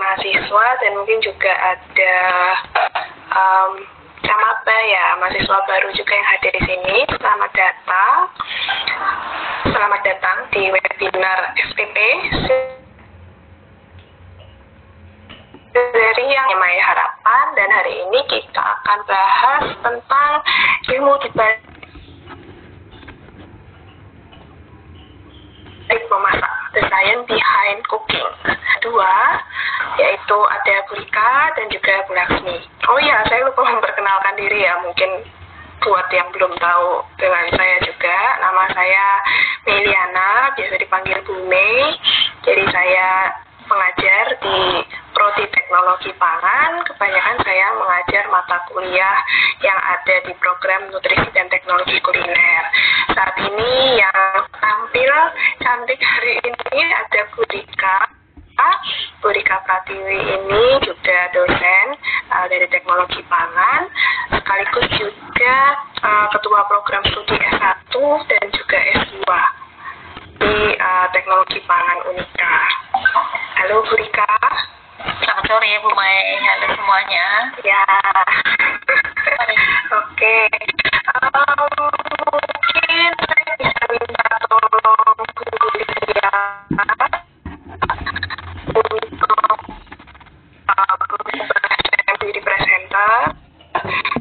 mahasiswa dan mungkin juga ada um, Camaba ya, mahasiswa baru juga yang hadir di sini. Selamat datang. Selamat datang di webinar SPP dari yang namanya harapan dan hari ini kita akan bahas tentang ilmu dibalik memasak the science behind cooking. Dua, yaitu ada Burika dan juga Bu Laksmi. Oh iya, saya lupa memperkenalkan diri ya, mungkin buat yang belum tahu dengan saya juga, nama saya Meliana, biasa dipanggil Bu Mei. Jadi saya mengajar di Prodi Teknologi Pangan, kebanyakan saya mengajar mata kuliah yang ada di program Nutrisi dan Teknologi Kuliner. Saat ini yang tampil cantik hari ini ada Budika. Budika Pratiwi ini juga dosen uh, dari Teknologi Pangan, sekaligus juga uh, Ketua Program Studi S1 dan juga S2 di uh, Teknologi Pangan Unika. Halo Bu Rika. Selamat sore Bu Mai. Halo semuanya. Ya. Oke. Um, mungkin saya bisa minta tolong Bu Rika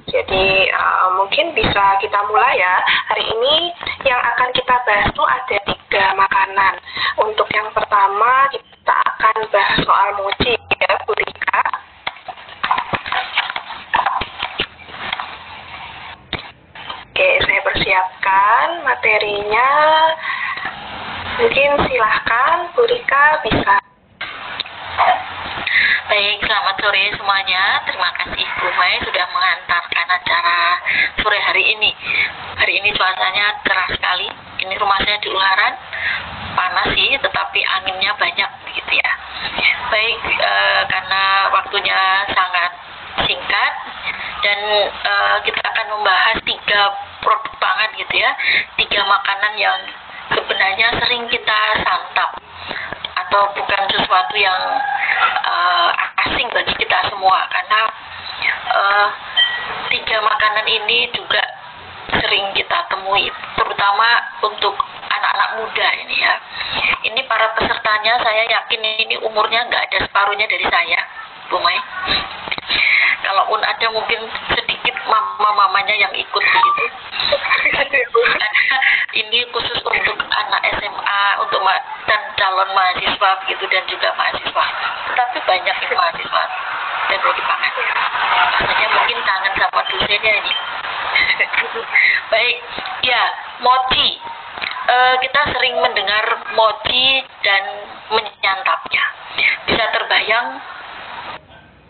Jadi uh, mungkin bisa kita mulai ya. Hari ini yang akan kita bahas itu ada tiga makanan. Untuk yang pertama kita akan bahas soal mochi ya, Bu Rika. Oke, saya persiapkan materinya. Mungkin silahkan Bu Rika bisa Baik, selamat sore semuanya. Terima kasih Bu Mai sudah mengantarkan acara sore hari ini. Hari ini cuacanya cerah sekali. Ini rumah saya di Ularan. Panas sih, tetapi anginnya banyak gitu ya. Baik, eh, karena waktunya sangat singkat dan eh, kita akan membahas tiga produk pangan gitu ya. Tiga makanan yang sebenarnya sering kita santap atau bukan sesuatu yang uh, asing bagi kita semua. Karena uh, tiga makanan ini juga sering kita temui terutama untuk anak-anak muda ini ya. Ini para pesertanya saya yakin ini umurnya nggak ada separuhnya dari saya Bu Mai kalaupun ada mungkin sedikit mama-mamanya yang ikut begitu. Ini khusus untuk anak SMA untuk dan calon mahasiswa begitu dan juga mahasiswa. Tetapi banyak yang mahasiswa dan dari pangan rasanya mungkin kangen sama dosennya ini. Baik ya mochi e, kita sering mendengar mochi dan menyantapnya. Bisa terbayang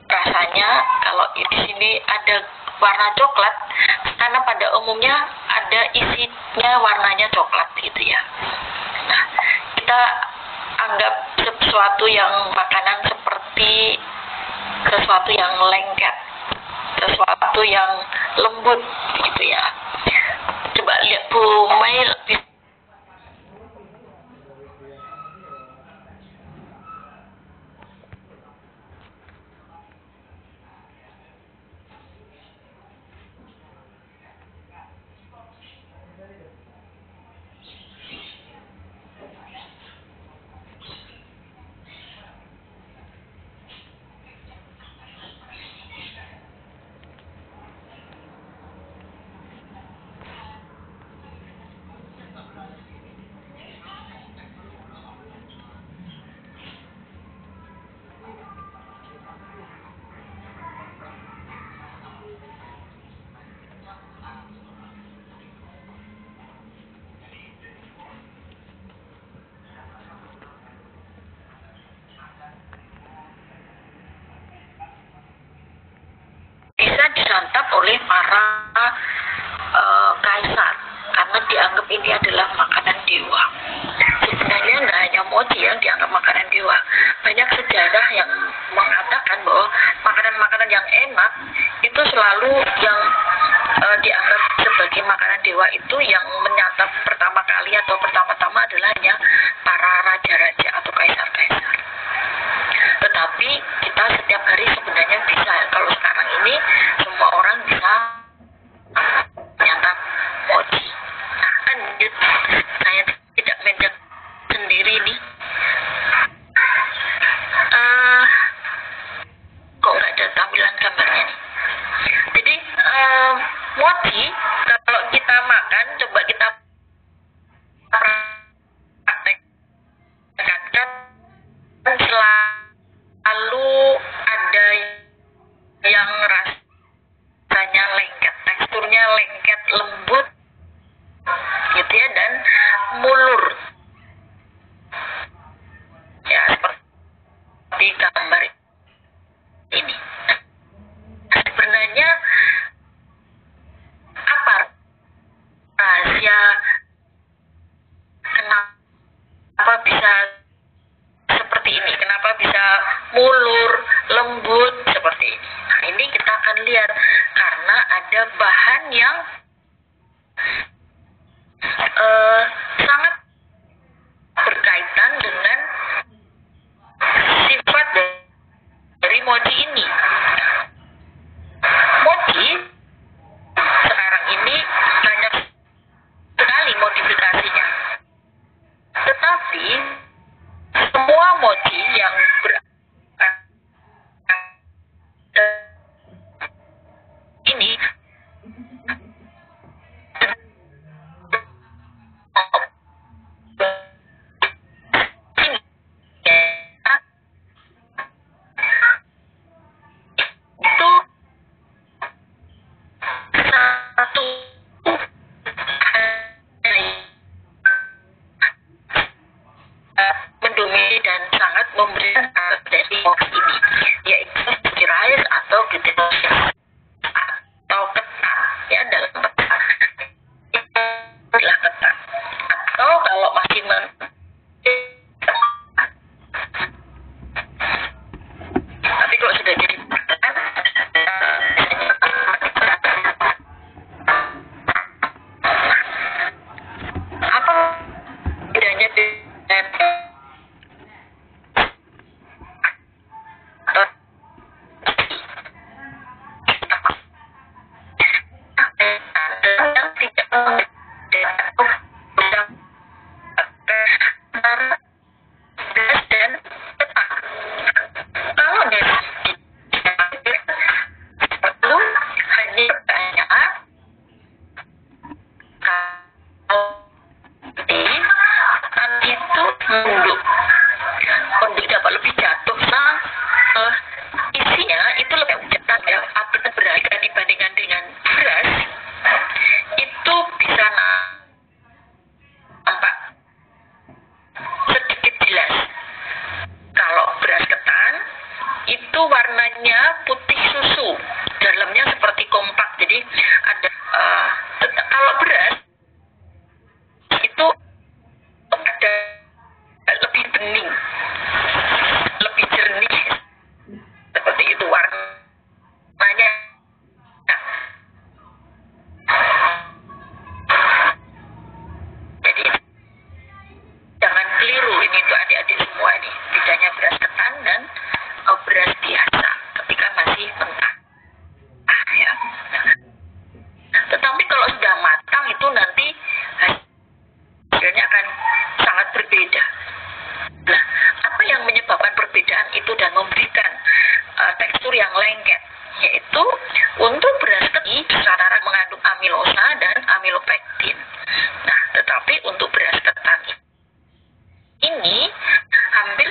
rasanya kalau di sini ada warna coklat karena pada umumnya ada isinya warnanya coklat gitu ya. Nah, kita anggap sesuatu yang makanan seperti sesuatu yang lengket, sesuatu yang lembut gitu ya. Coba lihat Bu Mei disantap oleh para uh, kaisar karena dianggap ini adalah makanan dewa. Sebenarnya nggak hanya mochi yang dianggap makanan dewa, banyak sejarah yang mengatakan bahwa makanan-makanan yang enak itu selalu yang uh, dianggap sebagai makanan dewa itu yang menyantap pertama kali atau pertama-tama adalah hanya para raja-raja atau kaisar-kaisar. Tetapi me. yang lengket yaitu untuk beras ketiga secara mengandung amilosa dan amilopektin. Nah, tetapi untuk beras ketan ini hampir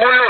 முழு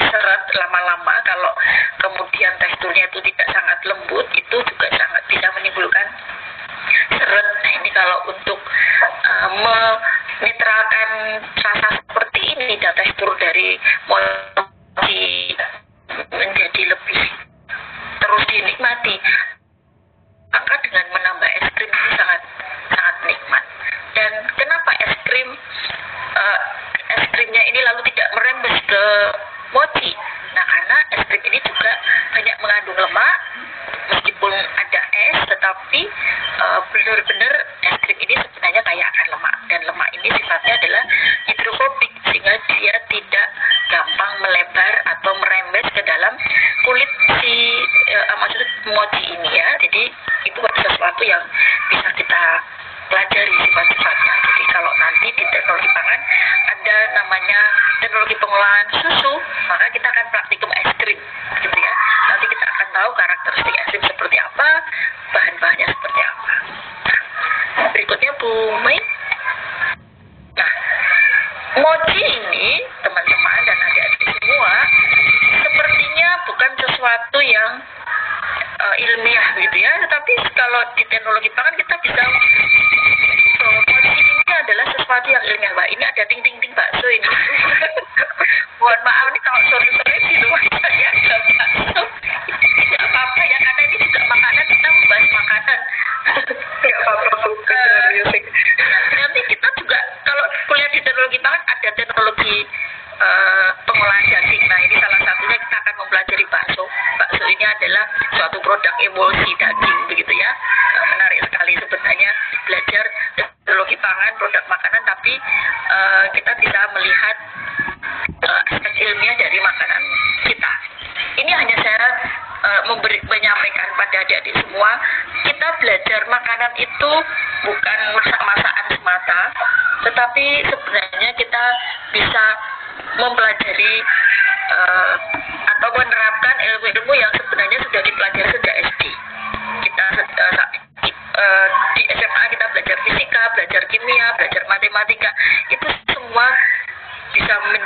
serat lama-lama kalau kemudian teksturnya itu tidak sangat lembut itu juga sangat bisa menimbulkan seret. Nah ini kalau untuk eh, uh, menetralkan rasa seperti ini dan tekstur dari mochi matematika itu semua bisa menjadi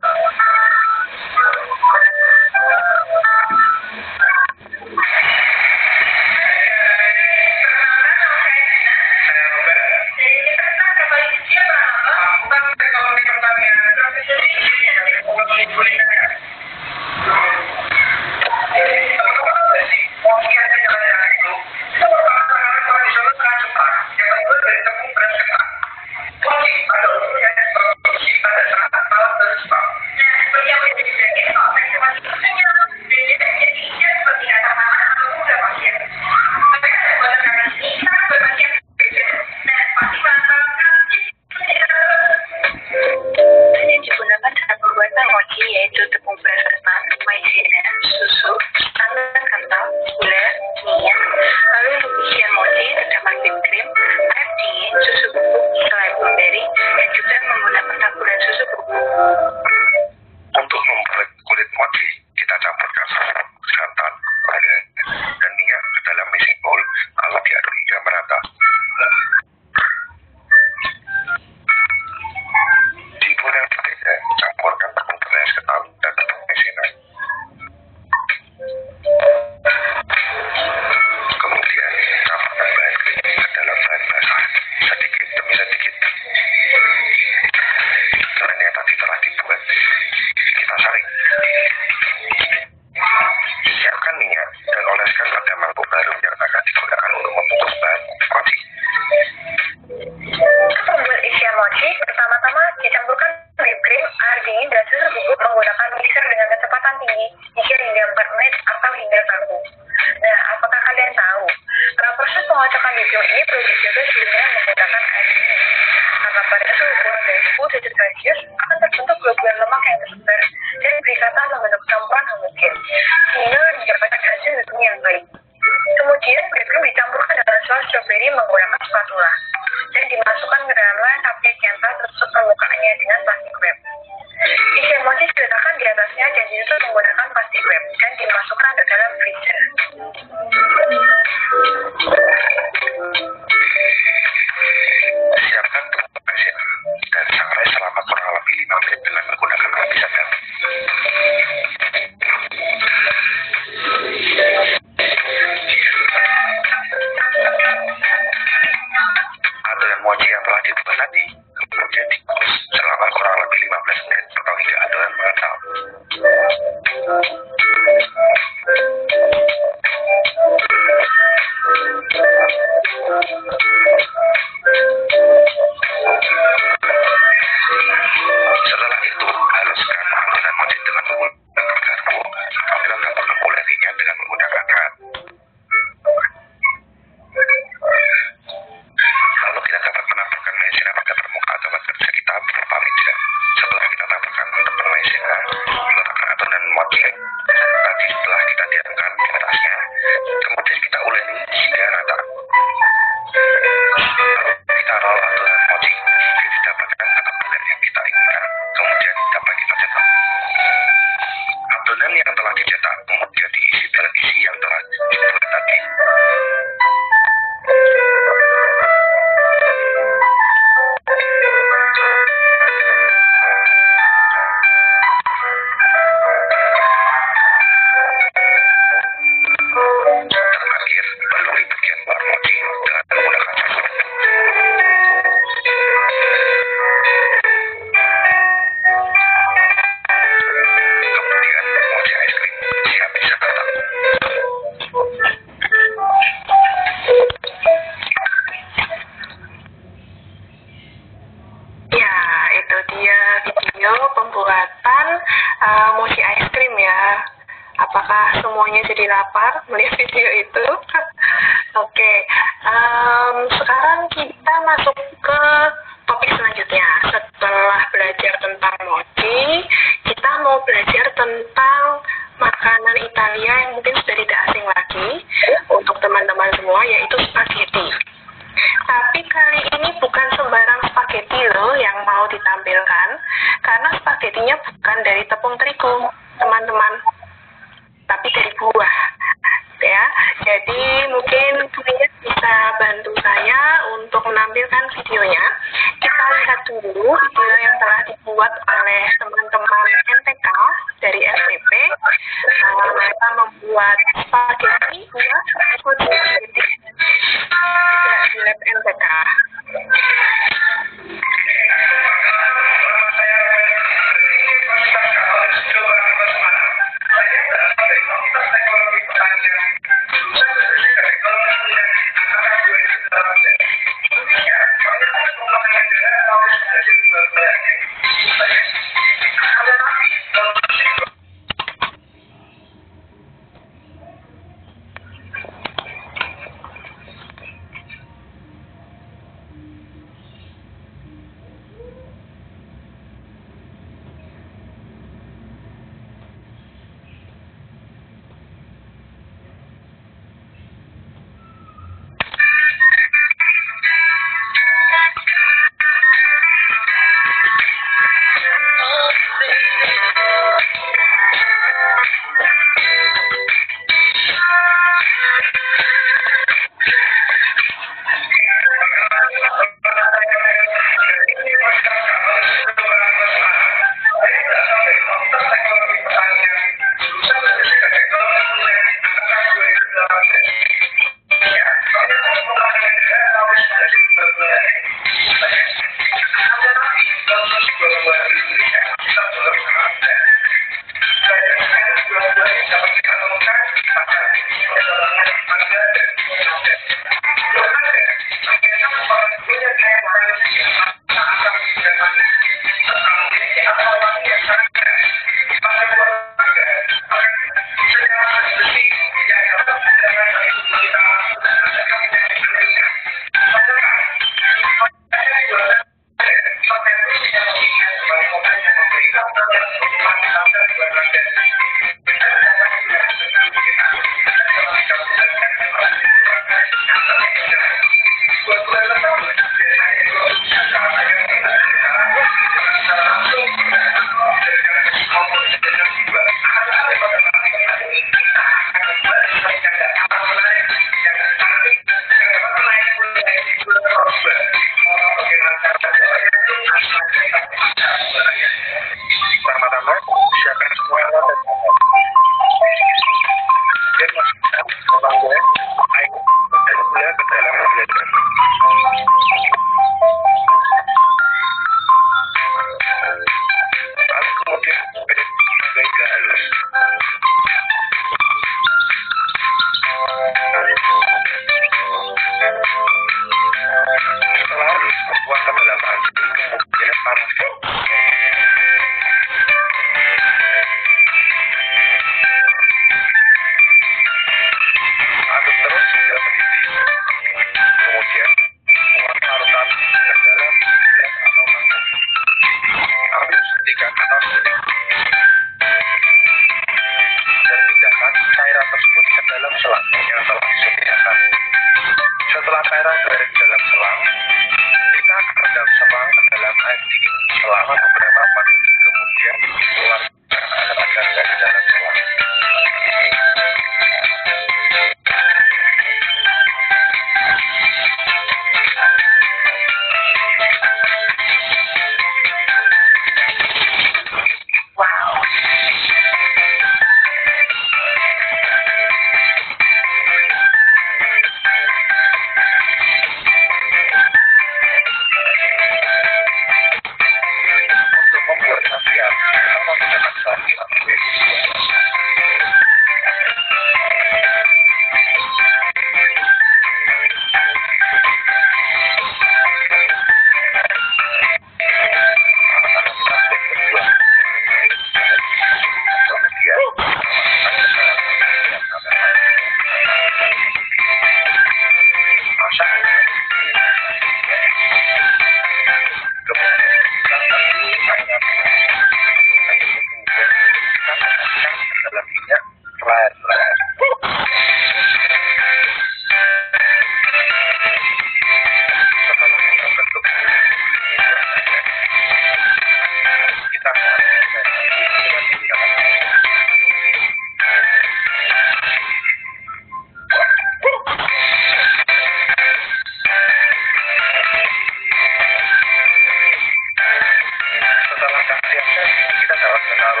الشمس كده توقف على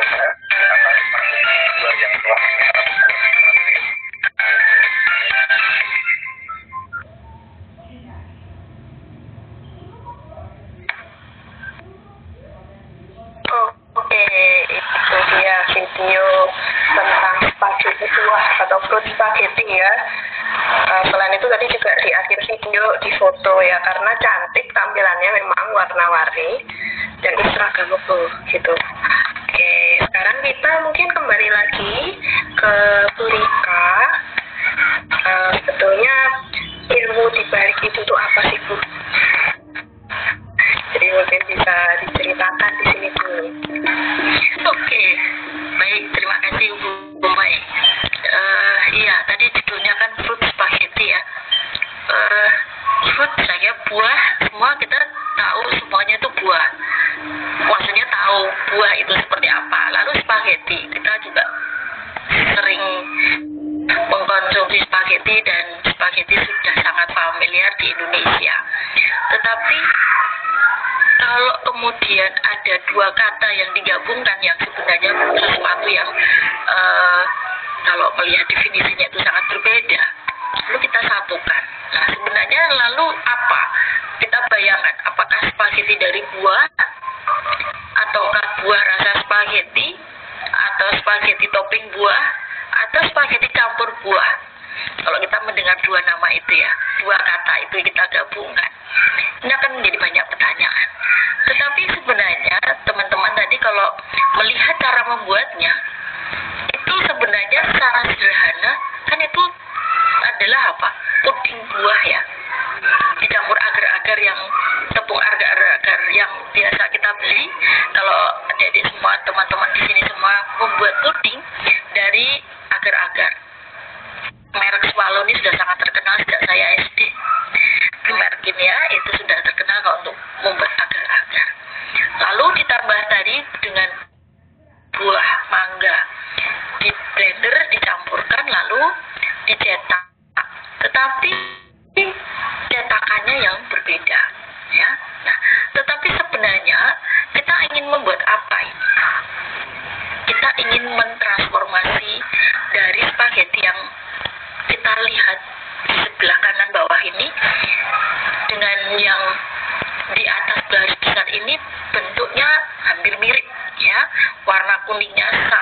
dicetak. Tetapi cetakannya yang berbeda ya. Nah tetapi sebenarnya kita ingin membuat apa kita ingin mentransformasi dari spaghetti yang kita lihat di sebelah kanan bawah ini dengan yang di atas garis besar ini bentuknya hampir mirip ya. Warna kuningnya sama.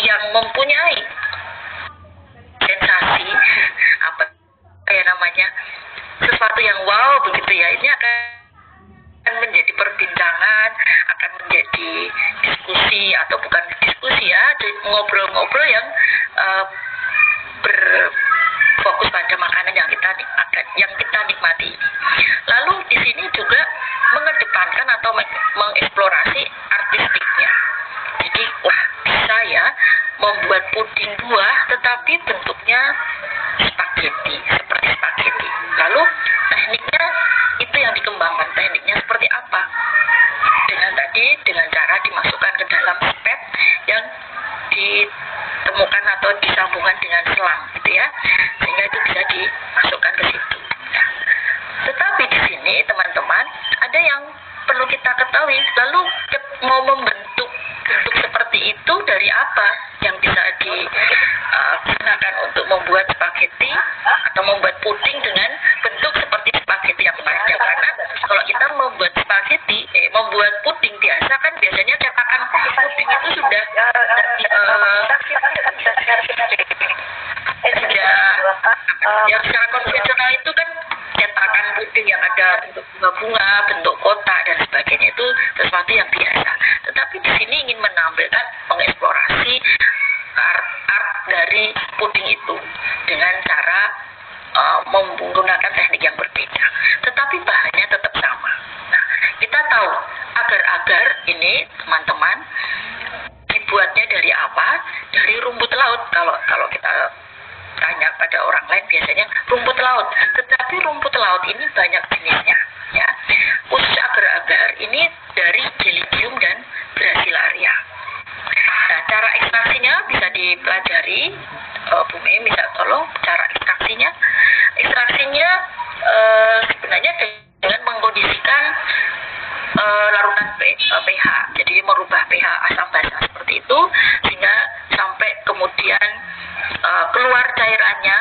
yang mempunyai sensasi apa ya namanya sesuatu yang wow begitu ya. Ini akan akan menjadi perbincangan akan menjadi diskusi atau bukan diskusi ya ngobrol-ngobrol yang uh, berfokus pada makanan yang kita akan yang kita nikmati. Lalu di sini juga mengedepankan atau mengeksplorasi artistiknya. Jadi wah saya membuat puding buah tetapi bentuknya spaghetti seperti spaghetti. Lalu tekniknya itu yang dikembangkan. Tekniknya seperti apa? Dengan tadi dengan cara dimasukkan ke dalam pipet yang ditemukan atau disambungkan dengan selang gitu ya. Sehingga itu bisa dimasukkan ke situ. Nah, tetapi di sini teman-teman ada yang perlu kita ketahui. Lalu mau membentuk bentuk seperti itu dari apa yang bisa digunakan uh, untuk membuat spaghetti atau membuat puding dengan bentuk seperti spaghetti yang panjang? Karena kalau kita membuat spaghetti eh membuat puding biasa kan biasanya cetakan puding itu sudah uh, yang secara konvensional itu kan cetakan putih yang ada bentuk bunga-bunga, bentuk kotak dan sebagainya itu sesuatu yang biasa. Tetapi di sini ingin menampilkan mengeksplorasi art, art dari puding itu dengan cara uh, menggunakan teknik yang berbeda. Tetapi bahannya tetap sama. Nah, kita tahu agar-agar ini teman-teman dibuatnya dari apa? Dari rumput laut kalau kalau kita tanya pada orang lain biasanya rumput laut. Tetapi rumput laut ini banyak jenisnya. Ya. Khusus agar-agar ini dari jelidium dan brasilaria. Nah, cara ekstraksinya bisa dipelajari. Uh, Bu Mei minta tolong cara ekstraksinya. Ekstraksinya uh, sebenarnya dengan mengkondisikan larutan pH eh, jadi merubah pH asam basa seperti itu sehingga sampai kemudian eh, keluar cairannya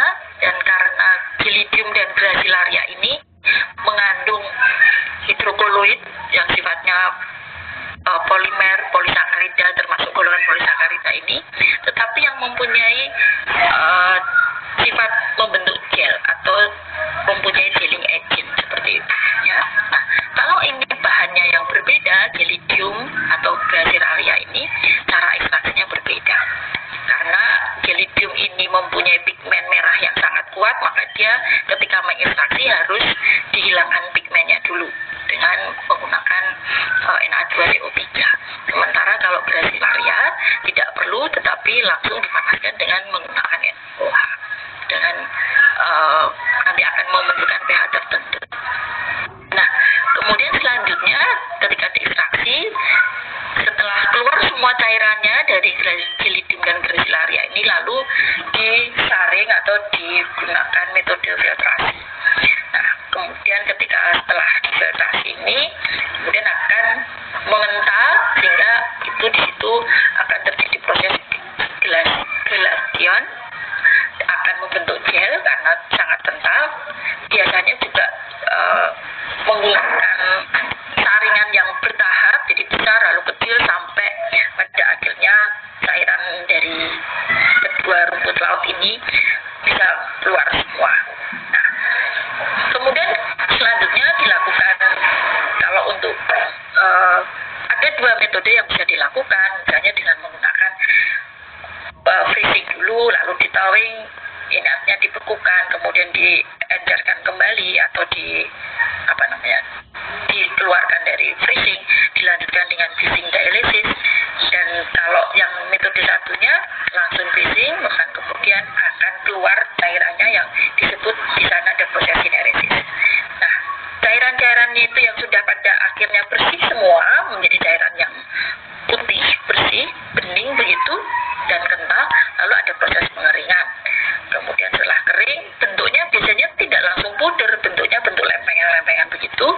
itu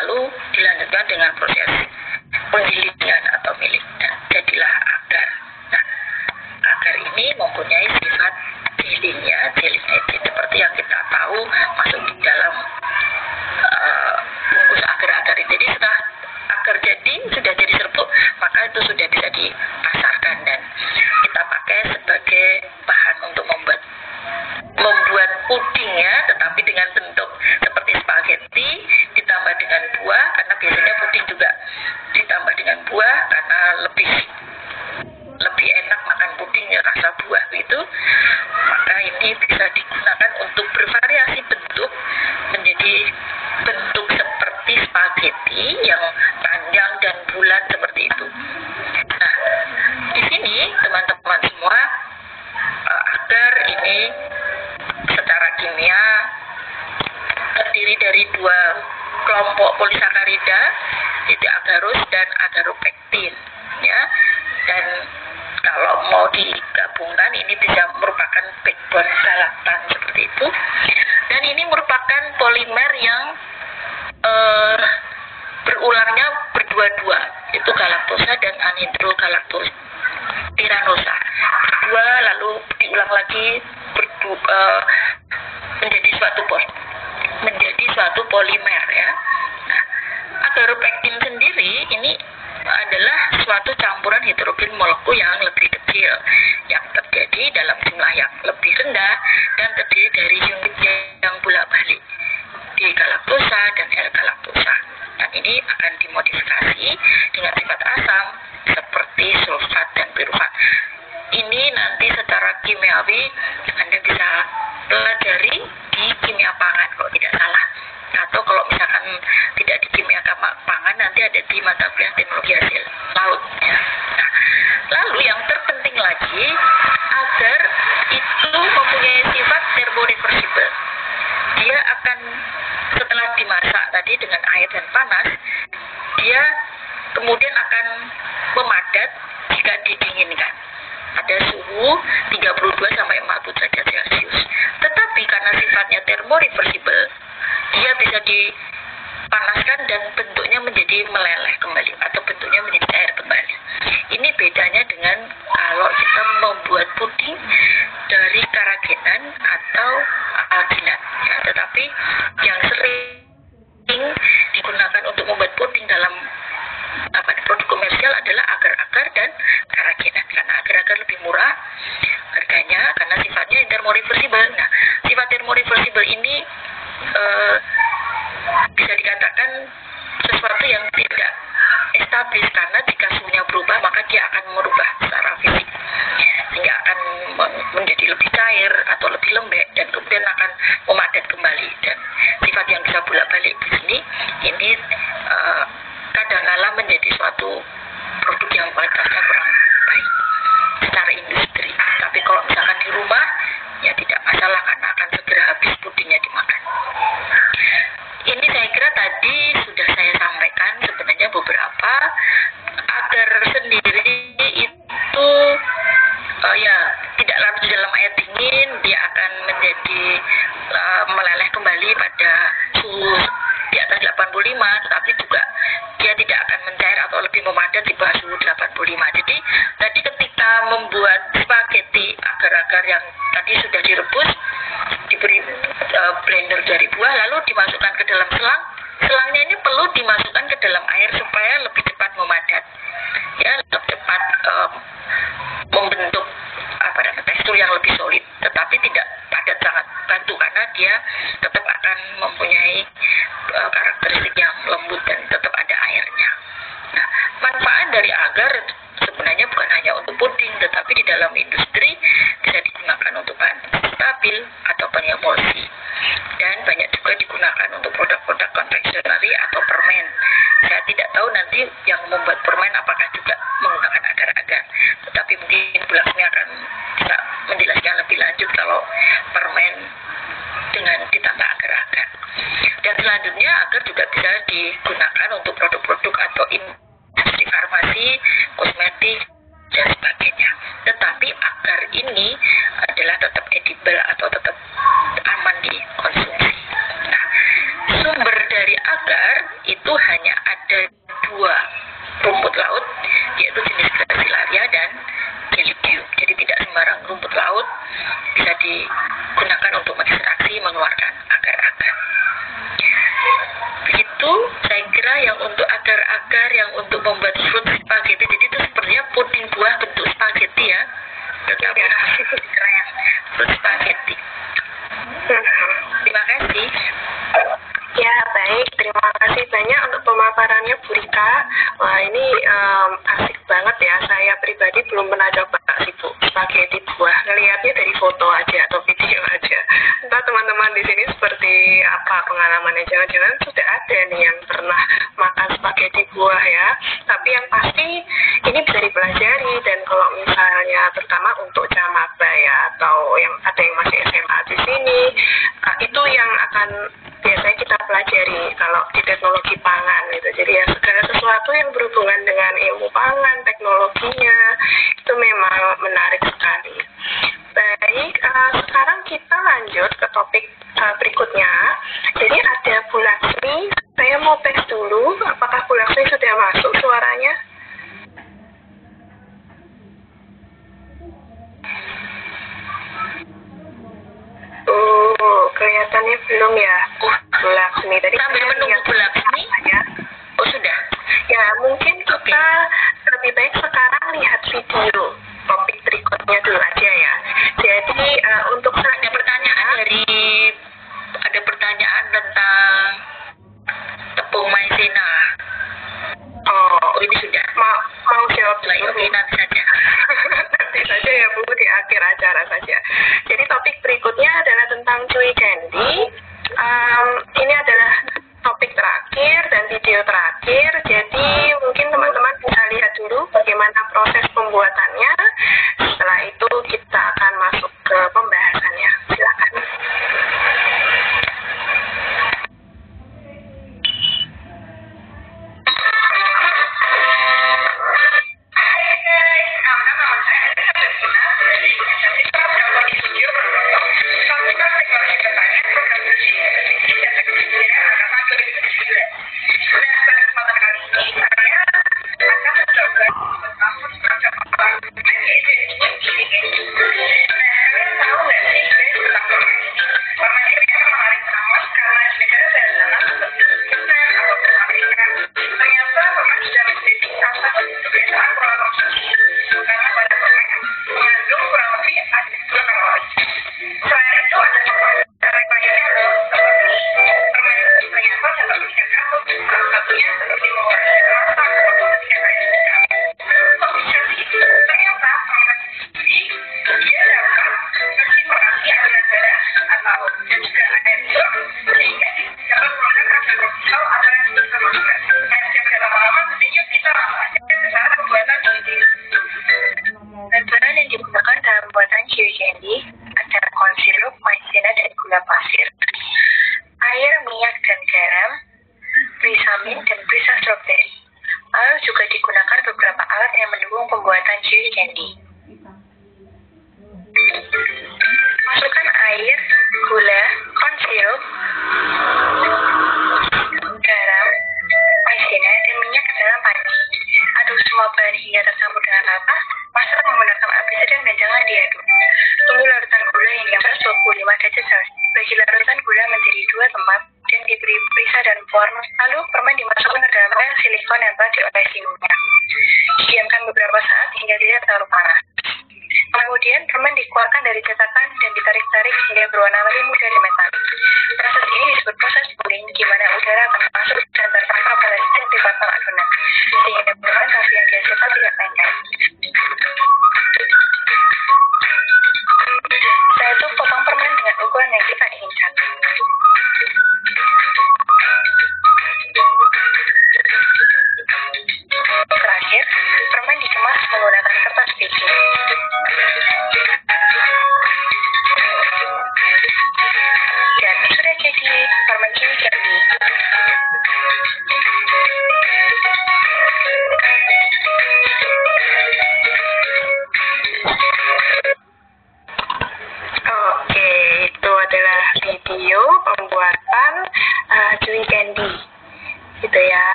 lalu dilanjutkan dengan proses penggilingan atau milik dan jadilah agar. Nah agar ini mempunyai suhu 32 sampai 40 derajat Celcius. Tetapi karena sifatnya termoreversible, dia bisa dipanaskan dan bentuknya menjadi meleleh kembali atau bentuknya menjadi air kembali. Ini bedanya dengan kalau kita membuat puding dari karagenan atau alginat. Ya, tetapi yang sering digunakan untuk membuat puding dalam apa produk komersial adalah agar-agar dan karagenan karena agar-agar lebih murah harganya karena sifatnya termoreversible. Nah, sifat termoreversible ini uh, bisa dikatakan sesuatu yang tidak establis karena jika suhunya berubah maka dia akan merubah secara fisik. Sehingga akan menjadi lebih cair atau lebih lembek dan kemudian akan memadat kembali. Dan sifat yang bisa bolak-balik di sini ini uh, kadang-kala menjadi suatu produk yang kualitasnya kurang baik secara industri. Tapi kalau misalkan di rumah ya tidak masalah karena akan segera habis pudingnya dimakan. Ini saya kira tadi sudah saya sampaikan sebenarnya beberapa agar sendiri itu uh, ya tidak larut dalam air dingin dia akan menjadi uh, meleleh kembali pada suhu di atas 85 tetapi juga dia tidak akan mencair atau lebih memadat di bawah suhu 85 jadi tadi ketika membuat spaghetti agar-agar yang tadi sudah direbus diberi uh, blender dari buah lalu dimasukkan ke dalam selang selangnya ini perlu dimasukkan ke dalam air supaya lebih cepat memadat. Ya lebih cepat um, membentuk apa namanya tekstur yang lebih solid. Tetapi tidak padat sangat bantu karena dia tetap akan mempunyai uh, karakteristik yang lembut dan tetap ada airnya. Nah manfaat dari agar sebenarnya bukan hanya untuk puding tetapi di dalam industri bisa digunakan untuk bahan stabil atau emulsi dan banyak juga digunakan untuk produk-produk konvensional atau permen. Saya tidak tahu nanti yang membuat permen apakah juga menggunakan agar-agar. Tetapi mungkin bulan akan bisa menjelaskan lebih lanjut kalau permen dengan ditambah agar-agar. Dan selanjutnya agar juga bisa digunakan untuk produk-produk atau industri farmasi, kosmetik, dan sebagainya. Tetapi agar ini adalah tetap edible atau tetap aman dikonsumsi. Nah, sumber dari agar itu hanya ada dua rumput laut, yaitu jenis Gracilaria dan Jadi tidak sembarang rumput laut bisa digunakan untuk mengekstraksi mengeluarkan agar-agar. Begitu saya kira yang untuk agar-agar yang untuk membuat fruit spaghetti. Jadi itu sepertinya puding buah bentuk spaghetti ya. Tetapi ya. keren fruit spaghetti. Terima kasih. Ya, baik. Terima kasih banyak untuk pemaparannya Bu Rika. Wah, ini um, asik banget ya. Saya pribadi belum pernah coba sih Bu, spaghetti buah. Ngelihatnya dari foto aja atau video aja. Entah teman-teman di sini seperti apa pengalamannya. Jangan-jangan sudah ada nih yang pernah makan spaghetti buah ya. Tapi yang pasti ini bisa dipelajari dan kalau misalnya terutama untuk camaba ya atau yang ada yang masih SMA di sini, uh, itu yang akan biasanya kita pelajari kalau di teknologi pangan gitu. Jadi ya segala sesuatu yang berhubungan dengan ilmu pangan, teknologinya itu memang menarik sekali. Baik, uh, sekarang kita lanjut ke topik uh, berikutnya. Jadi ada Bu Lakshmi, saya mau tes dulu apakah Bu Lakshmi sudah masuk suaranya? Oh, kelihatannya belum ya. Uh, nih. tadi sambil menunggu Bulakmi. Ya. Oh, sudah. Ya, mungkin kita okay. lebih baik sekarang lihat video topik berikutnya dulu aja ya. Jadi uh, untuk ada pertanyaan dari ada pertanyaan tentang tepung maizena. Oh, ini sudah mau mau jawab iya, dulu nanti saja. nanti saja ya Bu di akhir acara saja. Jadi topik berikutnya adalah tentang cuy candy. Um, ini adalah Leben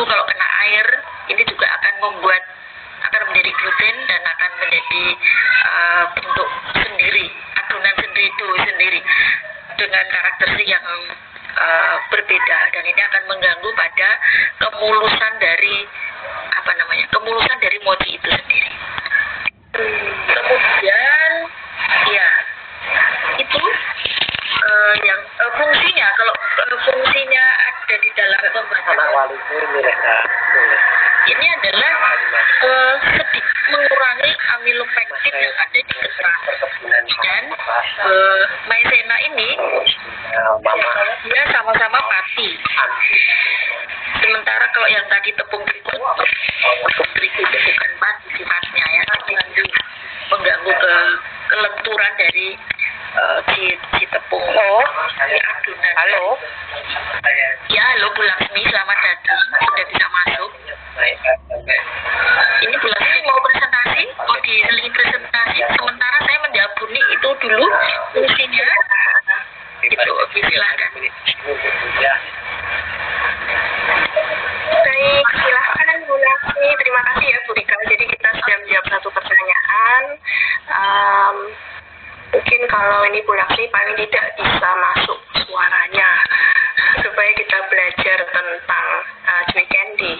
terigu kalau kena air ini juga akan membuat akan menjadi gluten dan akan menjadi uh, bentuk sendiri adonan sendiri itu sendiri dengan karakteristik yang uh, berbeda. Dan ini akan mengganggu pada kemulusan dari apa namanya kemulusan dari mochi itu sendiri. Kemudian ya itu uh, yang uh, fungsinya. Kalau uh, fungsinya ini adalah uh, sedikit mengurangi amilopektin yang ada di keteras dan uh, maizena ini dia sama-sama pati. Sementara kalau yang tadi tepung terigu tepung terigu itu bukan pati sifatnya ya mengganggu ke kelenturan dari uh, si, si tepung Oh. si adonan Halo. ya halo Bu Laksmi selamat datang sudah bisa masuk ini Bu Laksmi mau presentasi mau diselingi presentasi sementara saya menjawab Buni itu dulu fungsinya itu oke silakan Baik, silahkan Bu Laksmi. Terima kasih ya Bu Rika. Jadi kita sudah menjawab satu pertanyaan. Um, mungkin kalau ini Bu Laksmi paling tidak bisa masuk suaranya supaya kita belajar tentang uh, candy.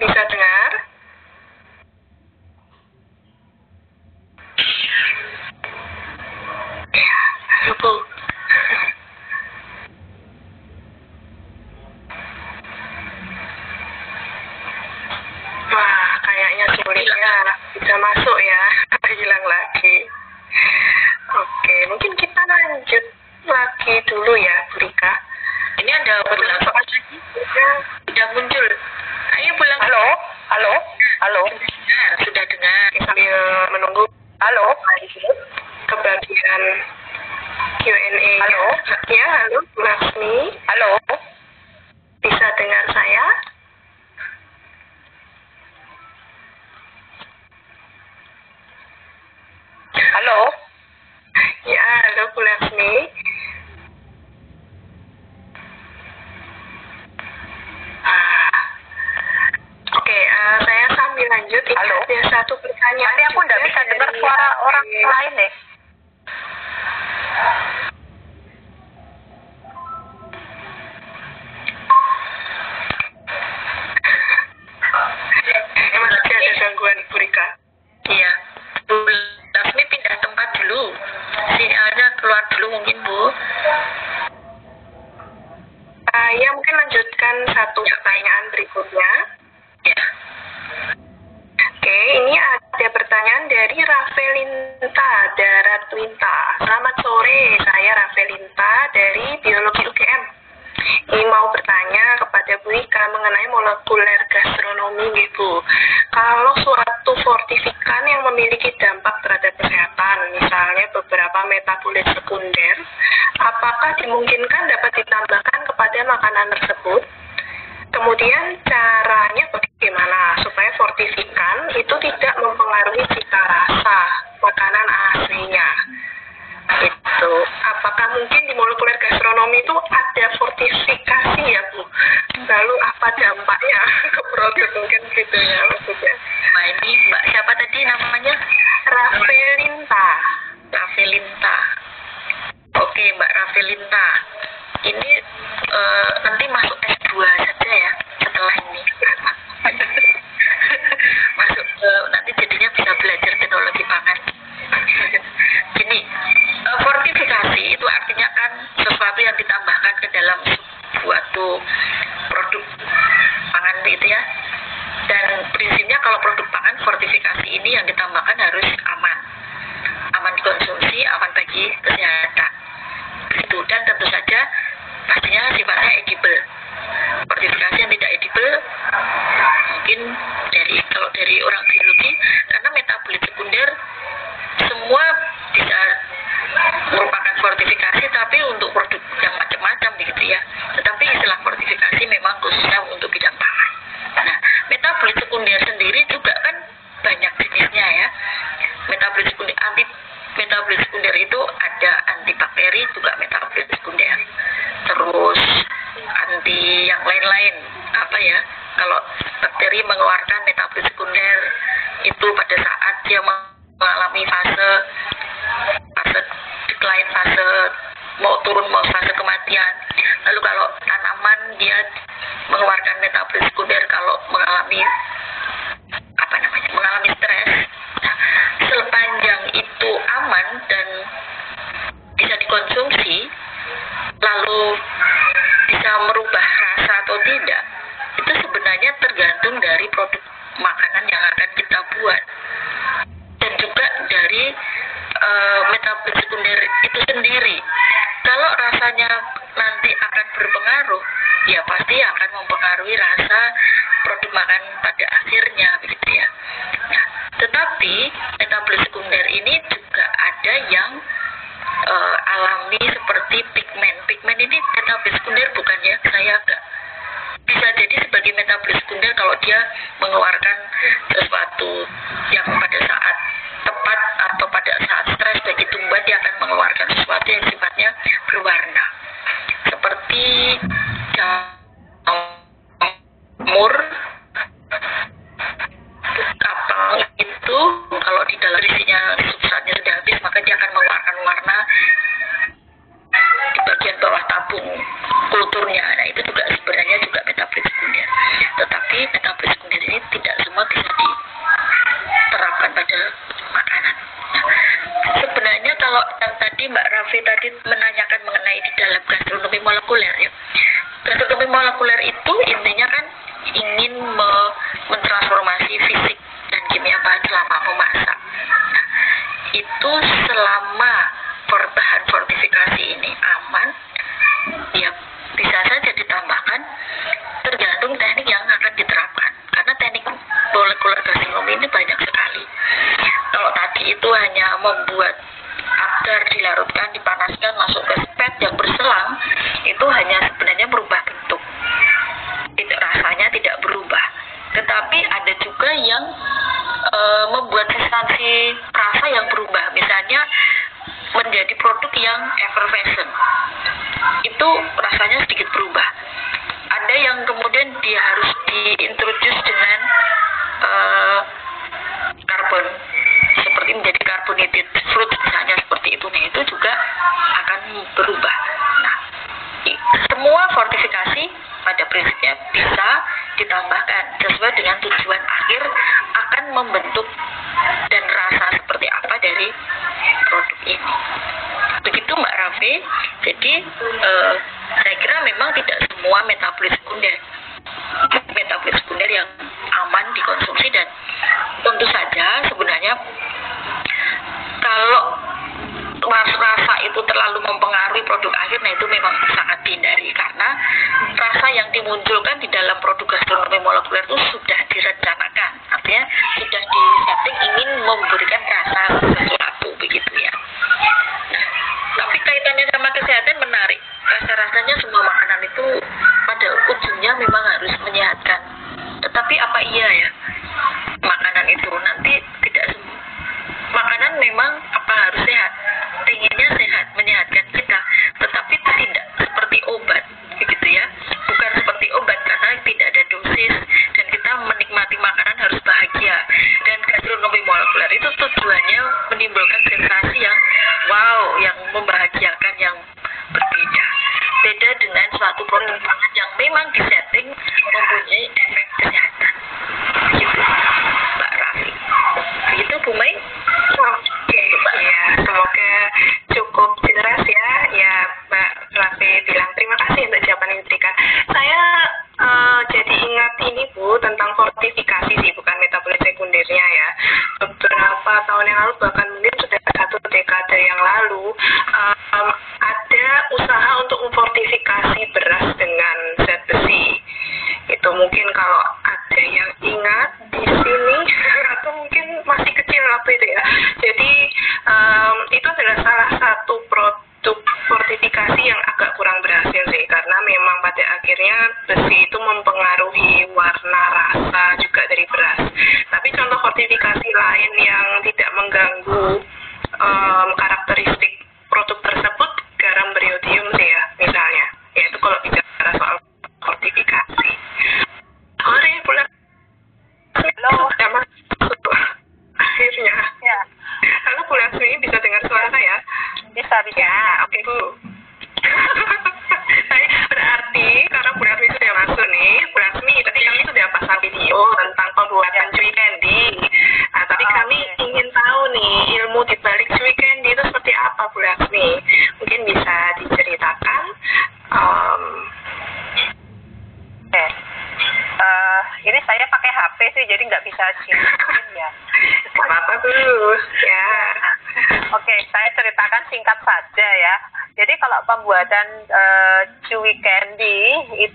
Bu lalu apa dampaknya? Ke produk mungkin gitu ya maksudnya. Nah ini Mbak siapa tadi namanya? Rafelinta. Rafelinta. Oke Mbak Rafelinta. Ini uh, nanti masuk S2 fortifikasi ini yang ditambahkan harus aman. Aman konsumsi aman bagi kesehatan. Itu dan tentu saja pastinya sifatnya edible. Fortifikasi yang tidak edible mungkin dari kalau dari orang biologi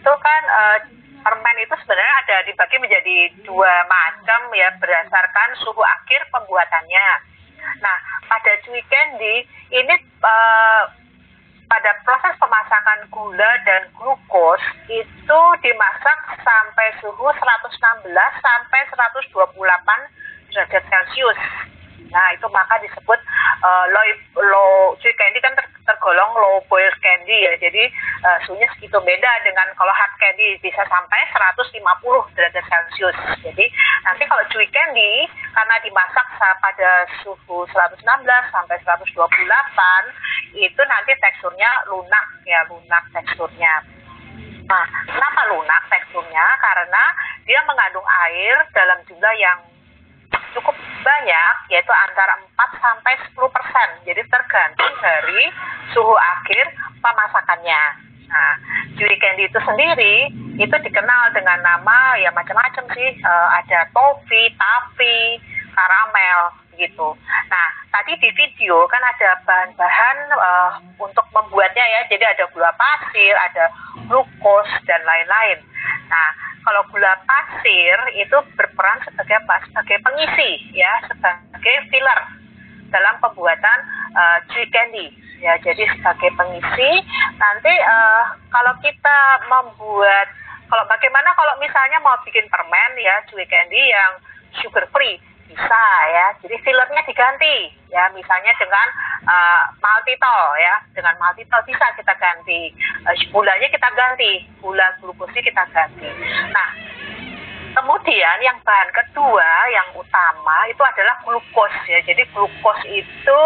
itu kan eh, permen itu sebenarnya ada dibagi menjadi dua macam ya berdasarkan suhu akhir pembuatannya. Nah, pada chewy candy ini eh, pada proses pemasakan gula dan glukos itu dimasak sampai suhu 116 sampai 128 derajat Celcius. Nah, itu maka disebut uh, low, low cuy candy kan ter- tergolong low boil candy ya. Jadi uh, suhunya segitu beda dengan kalau hard candy bisa sampai 150 derajat Celcius. Jadi nanti kalau cuy candy karena dimasak sa- pada suhu 116 sampai 128 itu nanti teksturnya lunak ya, lunak teksturnya. Nah, kenapa lunak teksturnya? Karena dia mengandung air dalam jumlah yang cukup banyak, yaitu antara 4 sampai 10 persen. Jadi tergantung dari suhu akhir pemasakannya. Nah, Chewy candy itu sendiri itu dikenal dengan nama ya macam-macam sih. Eh, ada toffee, taffy, karamel gitu. Nah, tadi di video kan ada bahan-bahan eh, untuk membuatnya ya. Jadi ada gula pasir, ada glukos dan lain-lain. Nah, kalau gula pasir itu berperan sebagai? Sebagai pengisi ya, sebagai filler dalam pembuatan uh, chewy candy ya. Jadi sebagai pengisi nanti eh, kalau kita membuat kalau bagaimana kalau misalnya mau bikin permen ya chewy candy yang sugar free bisa ya. Jadi fillernya diganti ya, misalnya dengan uh, maltitol ya, dengan maltitol bisa kita ganti. Uh, gulanya kita ganti, gula glukosnya kita ganti. Nah, kemudian yang bahan kedua yang utama itu adalah glukos ya. Jadi glukos itu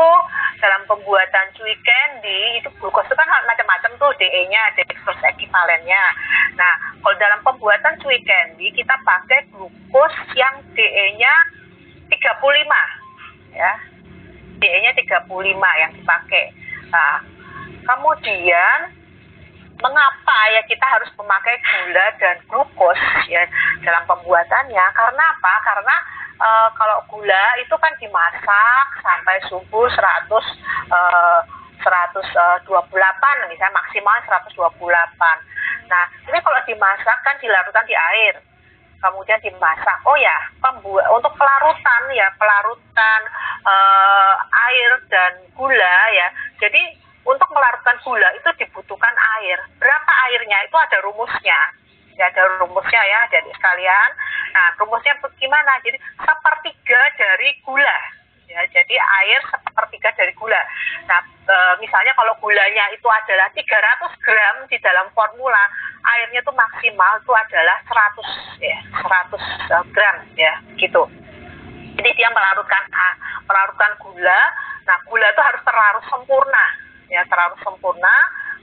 dalam pembuatan cuy candy itu glukos itu kan macam-macam tuh DE-nya, dextrose ekivalennya. Nah, kalau dalam pembuatan cuy candy kita pakai glukos yang DE-nya 35 ya. DE-nya 35 yang dipakai. Nah, kemudian mengapa ya kita harus memakai gula dan glukos ya dalam pembuatannya? Karena apa? Karena e, kalau gula itu kan dimasak sampai suhu 100 e, 128 misalnya maksimal 128. Nah, ini kalau dimasak kan dilarutkan di air kemudian dimasak. Oh ya, pembuat untuk pelarutan ya, pelarutan eh, air dan gula ya. Jadi untuk melarutkan gula itu dibutuhkan air. Berapa airnya? Itu ada rumusnya. Ya, ada rumusnya ya, jadi sekalian. Nah, rumusnya bagaimana? Jadi sepertiga dari gula. Ya, jadi air sepertiga dari gula. Nah, e, misalnya kalau gulanya itu adalah 300 gram di dalam formula, airnya itu maksimal itu adalah 100 ya, 100 gram ya, gitu. Jadi dia melarutkan melarutkan gula. Nah, gula itu harus terlarut sempurna, ya, terlarut sempurna.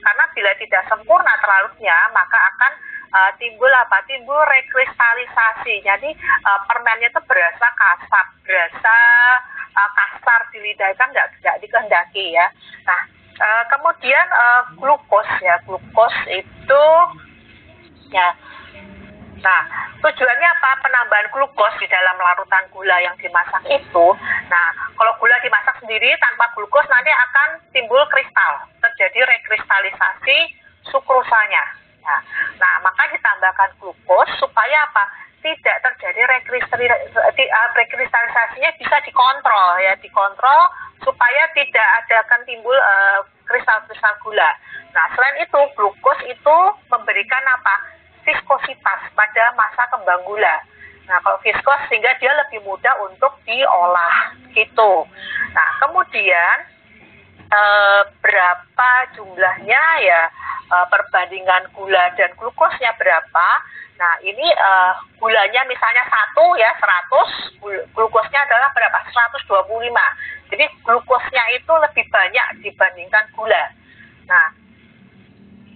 Karena bila tidak sempurna terlarutnya, maka akan uh, timbul apa? Timbul rekristalisasi. Jadi uh, permennya itu berasa kasar, berasa uh, kasar di lidah kan nggak nggak dikehendaki ya. Nah uh, kemudian uh, glukos ya, glukos itu ya Nah, tujuannya apa? Penambahan glukos di dalam larutan gula yang dimasak itu. Nah, kalau gula dimasak sendiri tanpa glukos nanti akan timbul kristal, terjadi rekristalisasi sukrosanya. Nah, nah maka ditambahkan glukos supaya apa? Tidak terjadi eh, rekristalisasinya bisa dikontrol ya, dikontrol supaya tidak ada akan timbul uh, kristal-kristal gula. Nah, selain itu glukos itu memberikan apa? viskositas pada masa kembang gula. Nah, kalau viskos sehingga dia lebih mudah untuk diolah gitu. Nah, kemudian e, berapa jumlahnya ya e, perbandingan gula dan glukosnya berapa? Nah, ini e, gulanya misalnya satu ya 100, glukosnya adalah berapa? 125. Jadi glukosnya itu lebih banyak dibandingkan gula. Nah,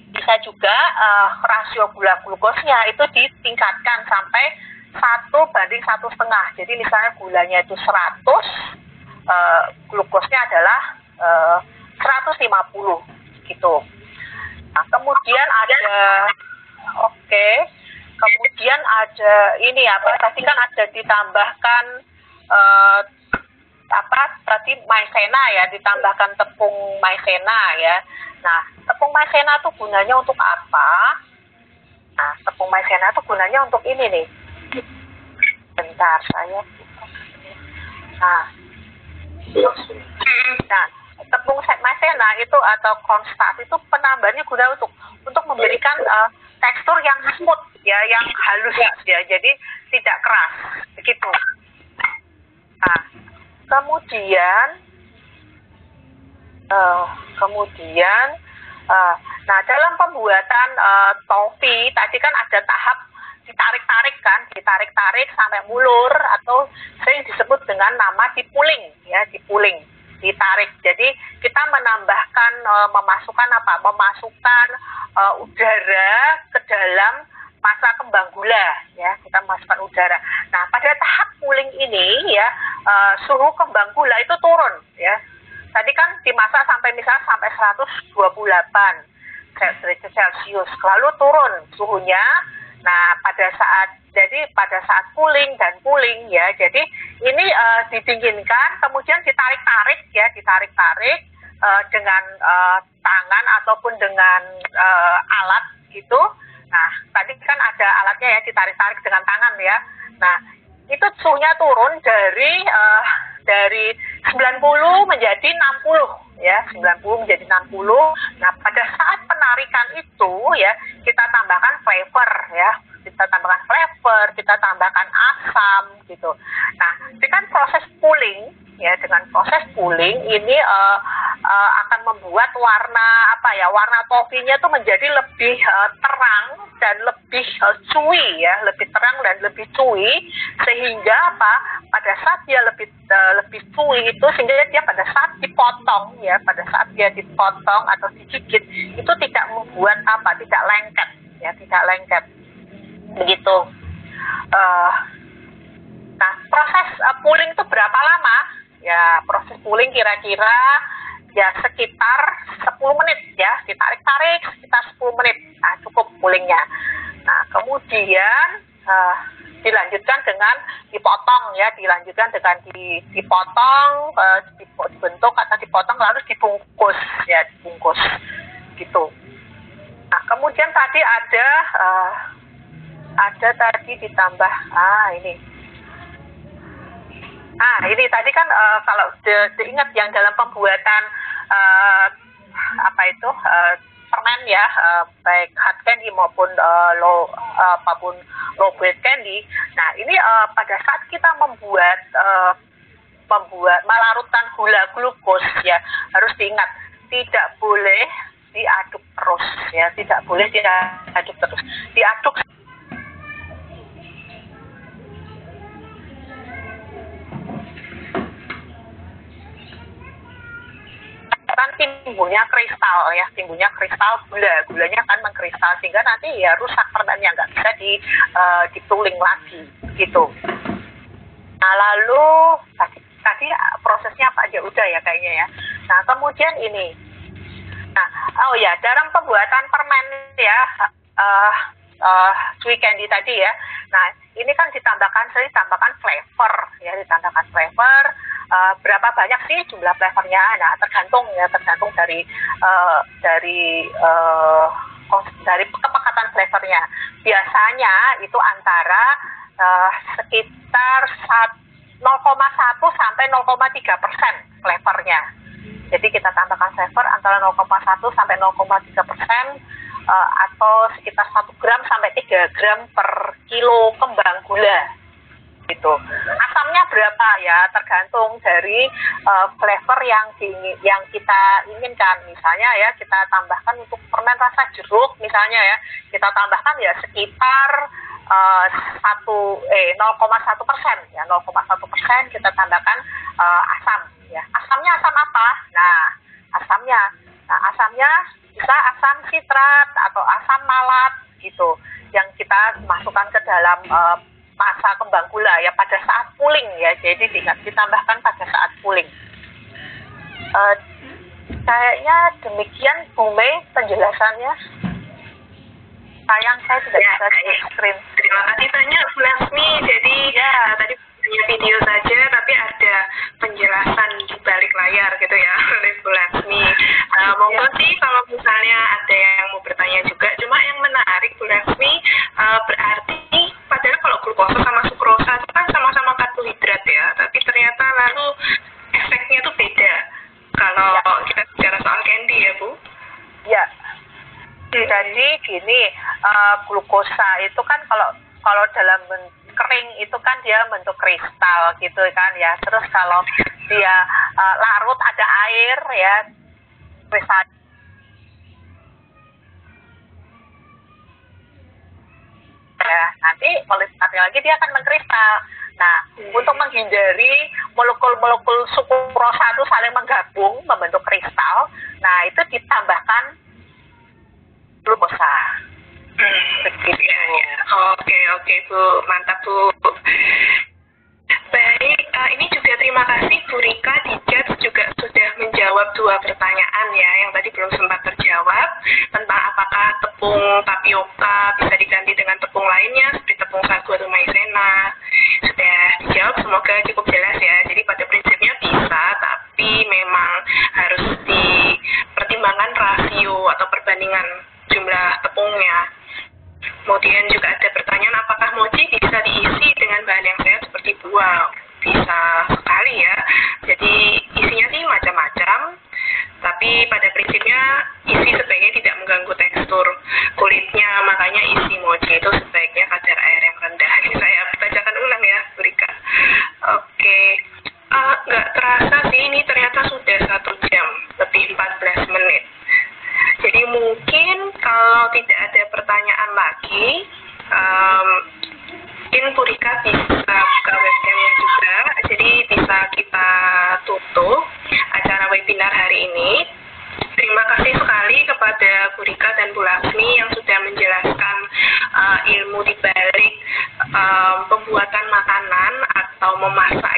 bisa juga uh, rasio gula glukosnya itu ditingkatkan sampai satu banding satu setengah. Jadi misalnya gulanya itu 100, uh, glukosnya adalah uh, 150 gitu. Nah, kemudian ada oke, okay, kemudian ada ini apa? Tadi kan ada ditambahkan uh, apa? Tadi maizena ya, ditambahkan tepung maizena ya. Nah, tepung maizena itu gunanya untuk apa? Nah, tepung maizena itu gunanya untuk ini nih. Bentar, saya. Nah, nah tepung maizena itu atau cornstarch itu penambahannya guna untuk untuk memberikan uh, tekstur yang smooth ya, yang halus ya, jadi tidak keras begitu. Nah, kemudian uh, kemudian uh, nah dalam pembuatan uh, topi tadi kan ada tahap ditarik-tarik kan ditarik-tarik sampai mulur atau sering disebut dengan nama dipuling ya dipuling ditarik jadi kita menambahkan uh, memasukkan apa memasukkan uh, udara ke dalam masa kembang gula ya kita masukkan udara. Nah pada tahap puling ini ya uh, suhu kembang gula itu turun ya tadi kan dimasak sampai misalnya sampai 128 derajat Celcius, lalu turun suhunya. Nah, pada saat jadi pada saat cooling dan cooling ya, jadi ini uh, didinginkan, kemudian ditarik-tarik ya, ditarik-tarik uh, dengan uh, tangan ataupun dengan uh, alat gitu. Nah, tadi kan ada alatnya ya, ditarik-tarik dengan tangan ya. Nah, itu suhunya turun dari uh, dari 90 menjadi 60 ya. 90 menjadi 60 nah pada saat penarikan itu ya kita tambahkan flavor ya kita tambahkan flavor kita tambahkan asam gitu. Nah dengan proses pooling ya. Dengan proses pooling ini uh, uh, akan membuat warna apa ya warna tofinya itu menjadi lebih uh, terang dan lebih uh, cuy ya. Lebih terang dan lebih cuy sehingga apa pada saat dia lebih uh, lebih cuy itu sehingga dia pada saat dipotong ya. Pada saat dia dipotong atau digigit itu tidak membuat apa tidak lengket ya. Tidak lengket begitu uh, nah proses uh, pooling itu berapa lama? Ya proses pooling kira-kira ya sekitar 10 menit ya. Ditarik-tarik sekitar 10 menit. Nah cukup poolingnya. Nah kemudian uh, dilanjutkan dengan dipotong ya. Dilanjutkan dengan di, dipotong uh, dibentuk atau dipotong lalu dibungkus ya dibungkus. Gitu. Nah kemudian tadi ada uh, ada tadi ditambah ah ini Ah, ini tadi kan uh, kalau diingat yang dalam pembuatan uh, apa itu uh, permen ya, uh, baik hard candy maupun uh, low uh, apa pun low grade candy. Nah, ini uh, pada saat kita membuat uh, membuat melarutkan gula glukos ya, harus diingat tidak boleh diaduk terus ya, tidak boleh diaduk terus. Diaduk timbulnya kristal ya timbulnya kristal gula. Gulanya akan mengkristal sehingga nanti ya rusak permennya nggak bisa di uh, dituling lagi gitu. Nah lalu tadi tadi prosesnya apa aja? Udah ya kayaknya ya. Nah kemudian ini. Nah oh ya dalam pembuatan permen ya uh, uh, sweet candy tadi ya. Nah ini kan ditambahkan saya ditambahkan flavor ya ditambahkan flavor. Uh, berapa banyak sih jumlah flavornya? Nah tergantung ya tergantung dari uh, dari uh, dari kepekatan flavornya. Biasanya itu antara uh, sekitar 0,1 sampai 0,3 persen flavornya. Jadi kita tambahkan flavor antara 0,1 sampai 0,3 persen uh, atau sekitar 1 gram sampai 3 gram per kilo kembang gula gitu. Asamnya berapa ya tergantung dari uh, flavor yang di, yang kita inginkan. Misalnya ya kita tambahkan untuk permen rasa jeruk misalnya ya kita tambahkan ya sekitar uh, satu eh 0,1 persen ya 0,1 persen kita tambahkan uh, asam ya. Asamnya asam apa? Nah asamnya nah asamnya bisa asam sitrat atau asam malat gitu yang kita masukkan ke dalam uh, masa kembang gula ya pada saat pooling ya. Jadi ditambahkan pada saat pooling uh, kayaknya demikian Bu Mei penjelasannya. Sayang saya tidak ya, bisa screen. Terima kasih banyak Bu Lasmi. Jadi ya. tadi hanya video saja tapi ada penjelasan di balik layar gitu ya oleh Bu Lasmi uh, monggo ya. sih kalau misalnya ada yang mau bertanya juga. Cuma yang menarik Bu Lasmi uh, berarti padahal kalau glukosa sama sukrosa itu kan sama-sama karbohidrat ya tapi ternyata lalu efeknya tuh beda. Kalau ya. kita bicara soal candy ya Bu. Ya jadi gini uh, glukosa itu kan kalau kalau dalam bentuk kering itu kan dia bentuk kristal gitu kan ya. Terus kalau dia uh, larut ada air ya. Kristal. Ya nanti kualitasnya lagi dia akan mengkristal. Nah hmm. untuk menghindari molekul-molekul sukrosa itu saling menggabung membentuk kristal nah itu ditambahkan glukosa ya. Oke oke Bu, mantap Bu. Baik, uh, ini juga terima kasih Bu Rika di chat juga sudah menjawab dua pertanyaan ya yang tadi belum sempat terjawab tentang apakah tepung tapioka bisa diganti dengan tepung lainnya seperti tepung sagu atau maizena. Sudah dijawab, semoga cukup jelas ya. Jadi pada prinsipnya bisa, tapi memang harus dipertimbangkan rasio atau perbandingan jumlah tepungnya. Kemudian juga ada pertanyaan apakah mochi bisa diisi dengan bahan yang sehat seperti buah? Bisa sekali ya. Jadi isinya sih macam-macam, tapi pada prinsipnya isi sebaiknya tidak mengganggu tekstur kulitnya, makanya isi mochi itu sebaiknya kadar air yang rendah. Ini saya bacakan ulang ya, Burika. Oke, uh, nggak terasa sih ini ternyata lagi, um, Purika bisa buka webcamnya juga, jadi bisa kita tutup acara webinar hari ini. Terima kasih sekali kepada Bu Rika dan Bu Lasmi yang sudah menjelaskan uh, ilmu di balik uh, pembuatan makanan atau memasak